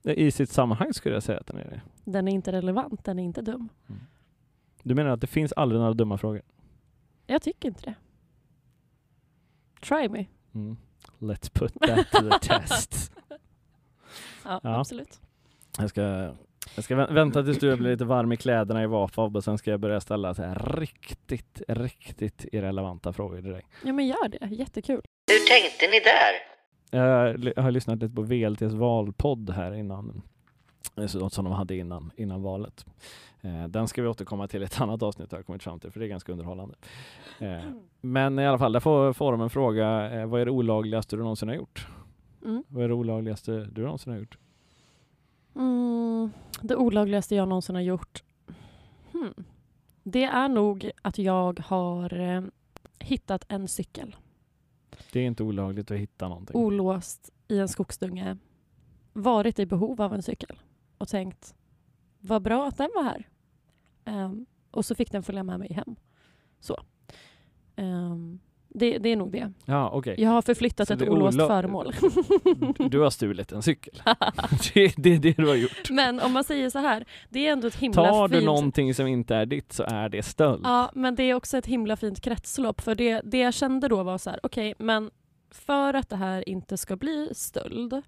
I sitt sammanhang skulle jag säga att den är det. Den är inte relevant, den är inte dum. Du menar att det finns aldrig några dumma frågor? Jag tycker inte det. Try me. Mm. Let's put that to the test. Ja, Ja. absolut. Jag ska, jag ska vä- vänta tills du blir lite varm i kläderna i Vafab och sen ska jag börja ställa så här riktigt, riktigt irrelevanta frågor till dig. Ja, men gör det. Jättekul. Hur tänkte ni där? Jag har lyssnat lite på VLTs valpodd här innan, eh, så- som de hade innan, innan valet. Eh, Den ska vi återkomma till i ett annat avsnitt har jag kommit fram till, för det är ganska underhållande. Eh, Men i alla fall, där får, får de en fråga. eh, Vad är det olagligaste du någonsin har gjort? Mm. Vad är det olagligaste du någonsin har gjort? Mm, det olagligaste jag någonsin har gjort? Hmm. Det är nog att jag har eh, hittat en cykel Det är inte olagligt att hitta någonting. olåst i en skogsdunge, varit i behov av en cykel och tänkt vad bra att den var här. Ehm, och så fick den följa med mig hem. Så. Ehm, det, det är nog det. Ja, okej. Jag har förflyttat Så ett olåst föremål. Du har stulit en cykel. det, är det du har gjort. Men om man säger så här, det är ändå ett himla Tar du fint... någonting som inte är ditt så är det stöld. Ja, men det är också ett himla fint kretslopp. För det, det jag kände då var så här, okej, men för att det här inte ska bli stöld.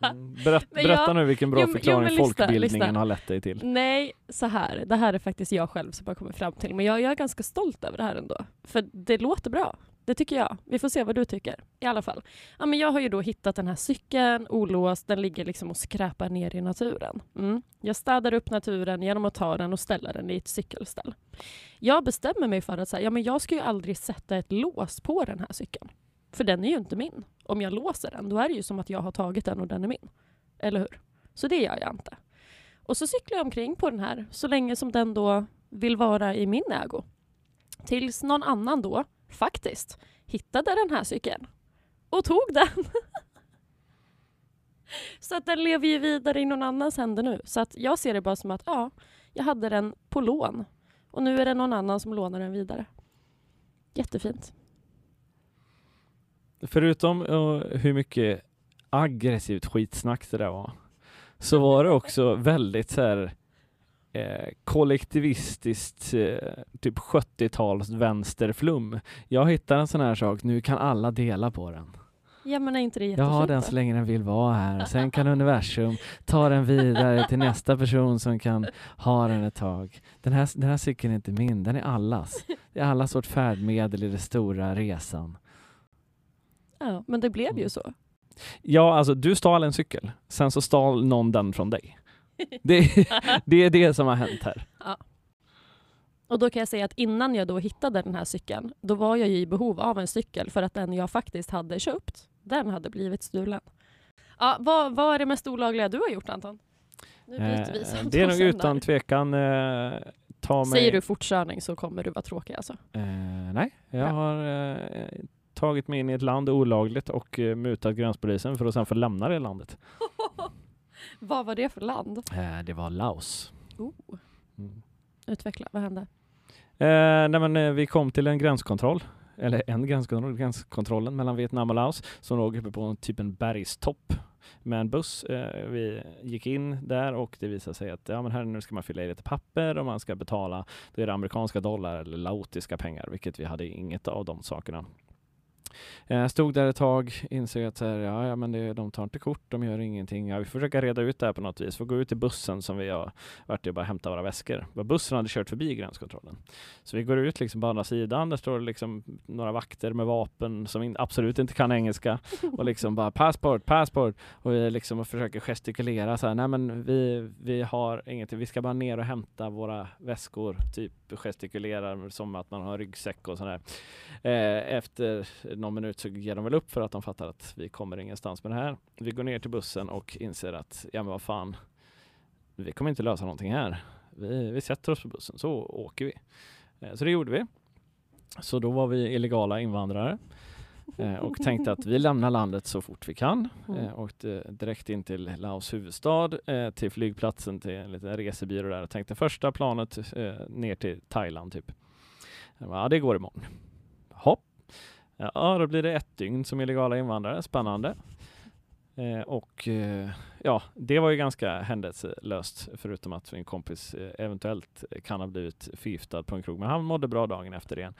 Mm. Berätt, berätta jag- nu vilken bra Jo, jo, förklaring men lyssna, folkbildningen lyssna. har lett dig till. Nej, så här. Det här är faktiskt jag själv som har kommit fram till. Men jag, jag är ganska stolt över det här ändå. För det låter bra. Det tycker jag. Vi får se vad du tycker. I alla fall. Ja, men jag har ju då hittat den här cykeln, olåst. Den ligger liksom och skräpar ner i naturen. Mm. Jag städar upp naturen genom att ta den och ställa den i ett cykelställ. Jag bestämmer mig för att säga, ja, men jag ska ju aldrig sätta ett lås på den här cykeln. För den är ju inte min. Om jag låser den, då är det ju som att jag har tagit den och den är min. Eller hur? Så det gör jag inte. Och så cyklar jag omkring på den här så länge som den då vill vara i min ägo. Tills någon annan då, faktiskt, hittade den här cykeln och tog den. så att den lever ju vidare i någon annans händer nu. Så att jag ser det bara som att ja, jag hade den på lån och nu är det någon annan som lånar den vidare. Jättefint. Förutom eh, hur mycket aggressivt skitsnack det där var, så var det också väldigt så här eh, kollektivistiskt, eh, typ 70-tals vänsterflum. Jag hittar en sån här sak, nu kan alla dela på den. Ja men är inte det Jag jättefint? har den så länge den vill vara här. Sen kan universum ta den vidare till nästa person som kan ha den ett tag. Den här, den här cykeln är inte min, den är allas. Det är allas vårt färdmedel i den stora resan. Ja, men det blev ju så. Ja, alltså du stal en cykel, sen så stal någon den från dig. Det, det är det som har hänt här. Och då kan jag säga att innan jag då hittade den här cykeln, då var jag ju i behov av en cykel för att den jag faktiskt hade köpt, den hade blivit stulen. Ja, vad, vad är det mest olagliga du har gjort Anton? Nu byter vi Eh, det är nog utan där. tvekan eh, ta mig... Säger du fortkörning så kommer du vara tråkig alltså. Eh, nej, jag Bra. har eh, tagit mig in i ett land olagligt och eh, mutat gränspolisen för att sen få lämna det landet. vad var det för land? Eh, det var Laos. Oh, Mm. utveckla, vad hände? Eh, nej men, eh, vi kom till en gränskontroll, eller en gränskontroll, gränskontrollen mellan Vietnam och Laos som låg uppe på en typ en bergstopp med en buss. Eh, vi gick in där och det visade sig att ja, men här nu ska man fylla i lite papper och man ska betala, då är det amerikanska dollar eller laotiska pengar, vilket vi hade inget av de sakerna. Jag stod där ett tag, insåg att så här, ja, ja, men det, de tar inte kort, de gör ingenting. Ja, vi får försöka reda ut det här på något vis. Får gå ut till bussen som vi har varit i och bara hämta våra väskor. Bussen hade kört förbi gränskontrollen. Så vi går ut liksom på andra sidan, där står det liksom några vakter med vapen som in, absolut inte kan engelska och liksom bara passport, passport och vi liksom försöker gestikulera så här, nej men vi, vi har ingenting, vi ska bara ner och hämta våra väskor, typ gestikulerar som att man har ryggsäck och sådär. Eh, efter någon minut så ger de väl upp för att de fattar att vi kommer ingenstans med det här. Vi går ner till bussen och inser att, ja men vad fan, vi kommer inte lösa någonting här. Vi, vi sätter oss på bussen så åker vi. Eh, Så det gjorde vi. Så då var vi illegala invandrare eh, och tänkte att vi lämnar landet så fort vi kan. Mm. Eh, Åkte direkt in till Laos huvudstad, eh, till flygplatsen, till en liten resebyrå där och tänkte första planet eh, ner till Thailand typ. Bara, Ja, det går imorgon. Ja, då blir det ett dygn som illegala invandrare. Spännande. Eh, och eh, ja, det var ju ganska händelselöst förutom att min kompis eh, eventuellt kan ha blivit förgiftad på en krog. Men han mådde bra dagen efter det. igen.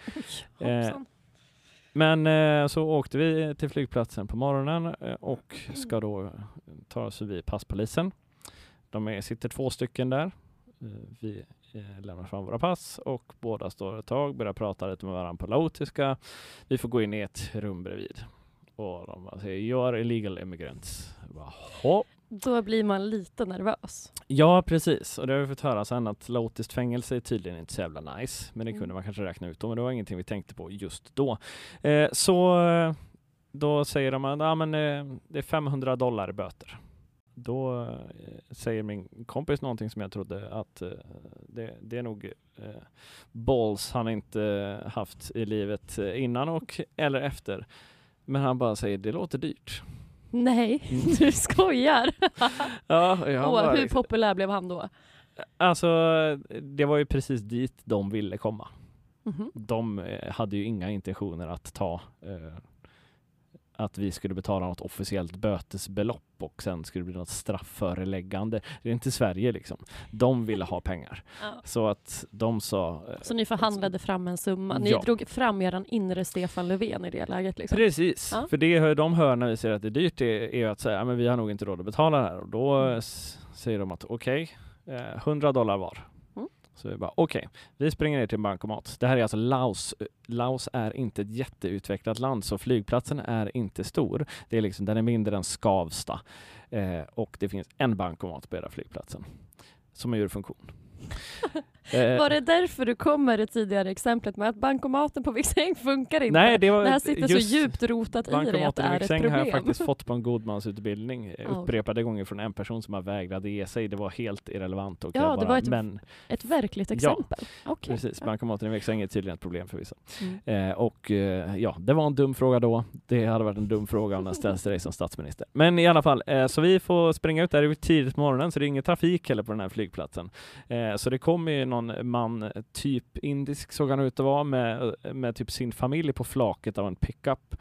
Eh. Men eh, så åkte vi till flygplatsen på morgonen eh, och ska då ta oss förbi passpolisen. De är, sitter två stycken där. Vi lämnar fram våra pass och båda står ett tag, börjar prata lite med varandra på laotiska. Vi får gå in i ett rum bredvid. Och de bara säger “You are illegal immigrants”. Jag Bara, "Hå?" Då blir man lite nervös. Ja, precis. Och det har vi fått höra sen att laotiskt fängelse är tydligen inte så jävla nice. Men det kunde Mm. man kanske räkna ut då, men det var ingenting vi tänkte på just då. Eh, så eh, då säger de att ah, men, eh, det är 500 dollar i böter. Då eh, säger min kompis någonting som jag trodde att eh, det, det är nog eh, balls han inte haft i livet innan och eller efter. Men han bara säger det låter dyrt. Nej, Mm. du skojar. Ja, jag bara hur liksom- populär blev han då? Alltså, det var ju precis dit de ville komma. Mhm. De eh, hade ju inga intentioner att ta eh, att vi skulle betala något officiellt bötesbelopp och sen skulle det bli något straffföreläggande. Det är inte Sverige liksom. De ville ha pengar. Ja. Så att de sa... eh, Så ni förhandlade fram en summa. Ni Ja. drog fram eran inre Stefan Löfven i det läget. Liksom. Precis, Ja. för det de hör när vi säger att det är dyrt är, att säga "Ja, men vi har nog inte råd att betala det här och då Mm. säger de att okej, eh, 100 dollar var. Så vi bara okej, vi springer ner till en bankomat. Det här är alltså Laos. Laos är inte ett jätteutvecklat land så flygplatsen är inte stor. Det är liksom, den är mindre än Skavsta eh, och det finns en bankomat på hela flygplatsen som är ur funktion. Eh, Var det därför du kom med det tidigare exemplet med att bankomaten på Viksäng funkar inte? Nej, det var det här sitter så djupt rotat i dig att det är ett problem. har jag faktiskt fått på en godmansutbildning eh, Ja. upprepade gånger från en person som har vägrat ge sig. Det var helt irrelevant. Och Ja, jag det bara, var ett- men Ett verkligt Ja, exempel? Okej. precis, Ja. bankomaten i Viksäng är tydligen ett problem för vissa. Mm. Eh, och eh, ja, det var en dum fråga då. Det hade varit en dum fråga om den ställs till dig som statsminister. Men i alla fall, eh, så vi får springa ut där tidigt på morgonen, så det är ingen trafik heller på den här flygplatsen. Eh, så det kommer ju någon man, eh, typ indisk såg han ut att vara, med, med typ sin familj på flaket av en pickup.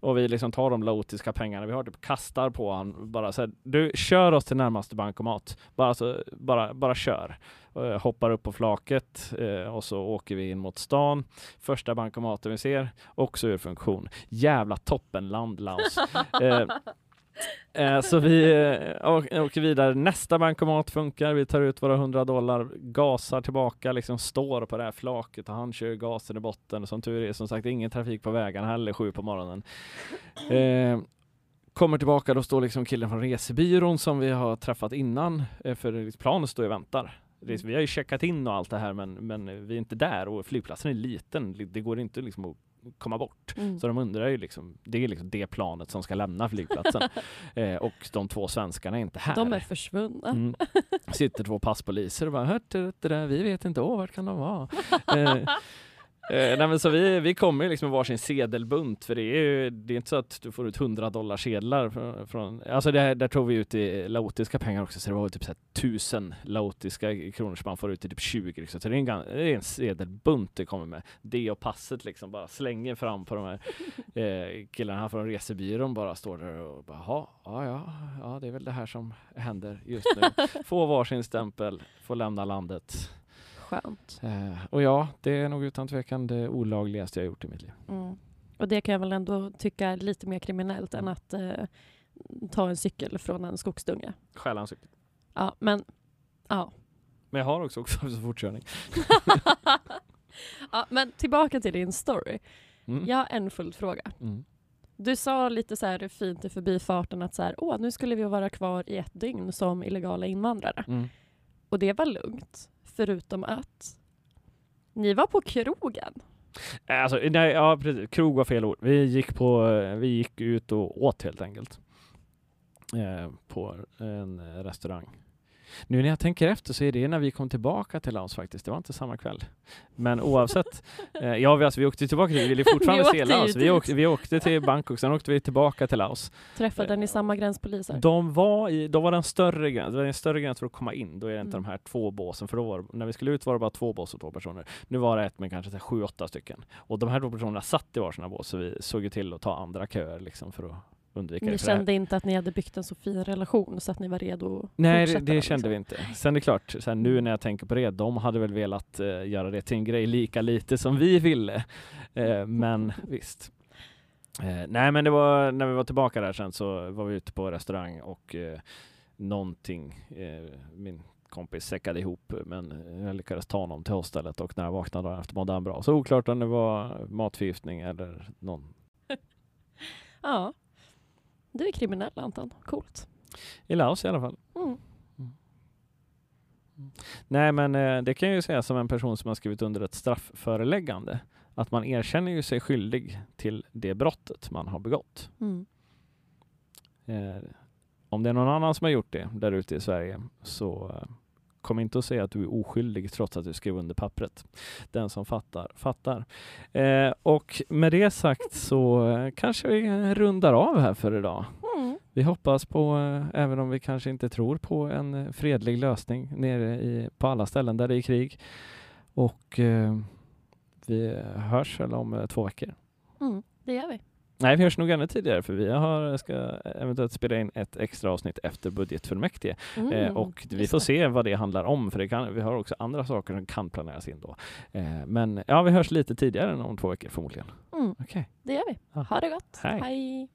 Och vi liksom tar de laotiska pengarna vi har, typ kastar på han bara så här, du kör oss till närmaste bankomat. Bara, så, bara, bara kör. Eh, hoppar upp på flaket eh, och så åker vi in mot stan. Första bankomaten vi ser, också ur funktion. Jävla toppenland Laos. eh, eh, så vi eh, åker vidare. Nästa bankomat funkar. Vi tar ut våra 100 dollar, gasar tillbaka, liksom står på det här flaket och han kör gasen i botten. Som tur är, som sagt, ingen trafik på vägarna heller sju på morgonen. Eh, kommer tillbaka, då står liksom killen från resebyrån som vi har träffat innan, eh, för liksom planet står och väntar. Vi har ju checkat in och allt det här men, men vi är inte där och flygplatsen är liten. Det går inte liksom att komma bort. Mm. Så de undrar ju liksom, det är liksom det planet som ska lämna flygplatsen. eh, och de två svenskarna är inte här. De är försvunna. Mm. Sitter två passpoliser och bara hört det, där, vi vet inte, åh vart kan de vara? eh, eh, nej, men så vi, vi kommer ju liksom med varsin sedelbunt för det är ju det är inte så att du får ut 100 dollar sedlar från, från alltså det, där tog vi ut i laotiska pengar också så det var typ så här tusen laotiska kronor som man får ut i typ 20 liksom. så det är en, det är en sedelbunt det kommer med. Det och passet liksom bara slänger fram på de här eh, killarna här från resebyrån bara står där och bara "Jaha, ja ja ja det är väl det här som händer just nu. Få varsin stämpel, få lämna landet. Skönt. Eh, och ja, det är nog utan tvekan det olagligaste jag gjort i mitt liv. Mm. Och det kan jag väl ändå tycka är lite mer kriminellt än Mm. att eh, ta en cykel från en skogsdunge. Stjäla en cykel. Ja, men ja. Men jag har också också så fortkörning. ja. Men tillbaka till din story. Mm. Jag har en följdfråga. Mm. Du sa lite så här fint i förbifarten att så här, Åh, nu skulle vi vara kvar i ett dygn som illegala invandrare. Mm. Och det var lugnt, förutom att ni var på krogen. Eh, alltså, nej, ja, precis. Krog var fel ord. Vi gick, på, eh, vi gick ut och åt helt enkelt. Eh, på en restaurang. Nu när jag tänker efter så är det när vi kom tillbaka till Laos faktiskt. Det var inte samma kväll. Men oavsett. Eh, ja, vi, alltså, vi åkte tillbaka till, vi ville fortfarande se Laos. Vi åkte, vi åkte till Bangkok, sen åkte vi tillbaka till Laos. Träffade ni samma gränspoliser? De var, i, då var det en större gräns, det var en större gräns för att komma in. Då är det inte Mm. de här två båsen, för då var, när vi skulle ut var det bara två bås och två personer. Nu var det ett med kanske sju, åtta stycken. Och de här två personerna satt i varsina bås, så vi såg ju till att ta andra köer liksom för att undvika Ni det. kände inte att ni hade byggt en så fin relation så att ni var redo att Nej, det, det kände vi liksom. inte. Sen är det klart, så här, nu när jag tänker på det, de hade väl velat eh, göra det till en grej lika lite som vi ville. Eh, men visst. Eh, nej, men det var när vi var tillbaka där sen så var vi ute på restaurang och eh, någonting, eh, min kompis säckade ihop men jag lyckades ta honom till hostellet och när jag vaknade dagen efter mådde han bra. Så oklart om det var matförgiftning eller någon. Ja. Du är kriminell Anton, coolt. I Laos i alla fall. Mm. Nej, men eh, det kan jag ju säga som en person som har skrivit under ett straffföreläggande. Att man erkänner ju sig skyldig till det brottet man har begått. Mm. Eh, om det är någon annan som har gjort det där ute i Sverige så eh, kom inte att säga att du är oskyldig trots att du skrev under pappret. Den som fattar, fattar. Eh, och med det sagt så eh, kanske vi rundar av här för idag. Mm. Vi hoppas på, eh, även om vi kanske inte tror på en eh, fredlig lösning nere i, på alla ställen där det är krig. Och eh, vi hörs väl om två veckor. Mm. Det gör vi. Nej, vi hörs nog ännu tidigare för vi har, ska eventuellt spela in ett extra avsnitt efter budgetfullmäktige. Mm. Eh, och vi får det. se vad det handlar om för kan, vi har också andra saker som kan planeras in då. Eh, men ja, vi hörs lite tidigare än om två veckor förmodligen. Mm. Okej. Det gör vi. Ha det gott. Hej. Hej.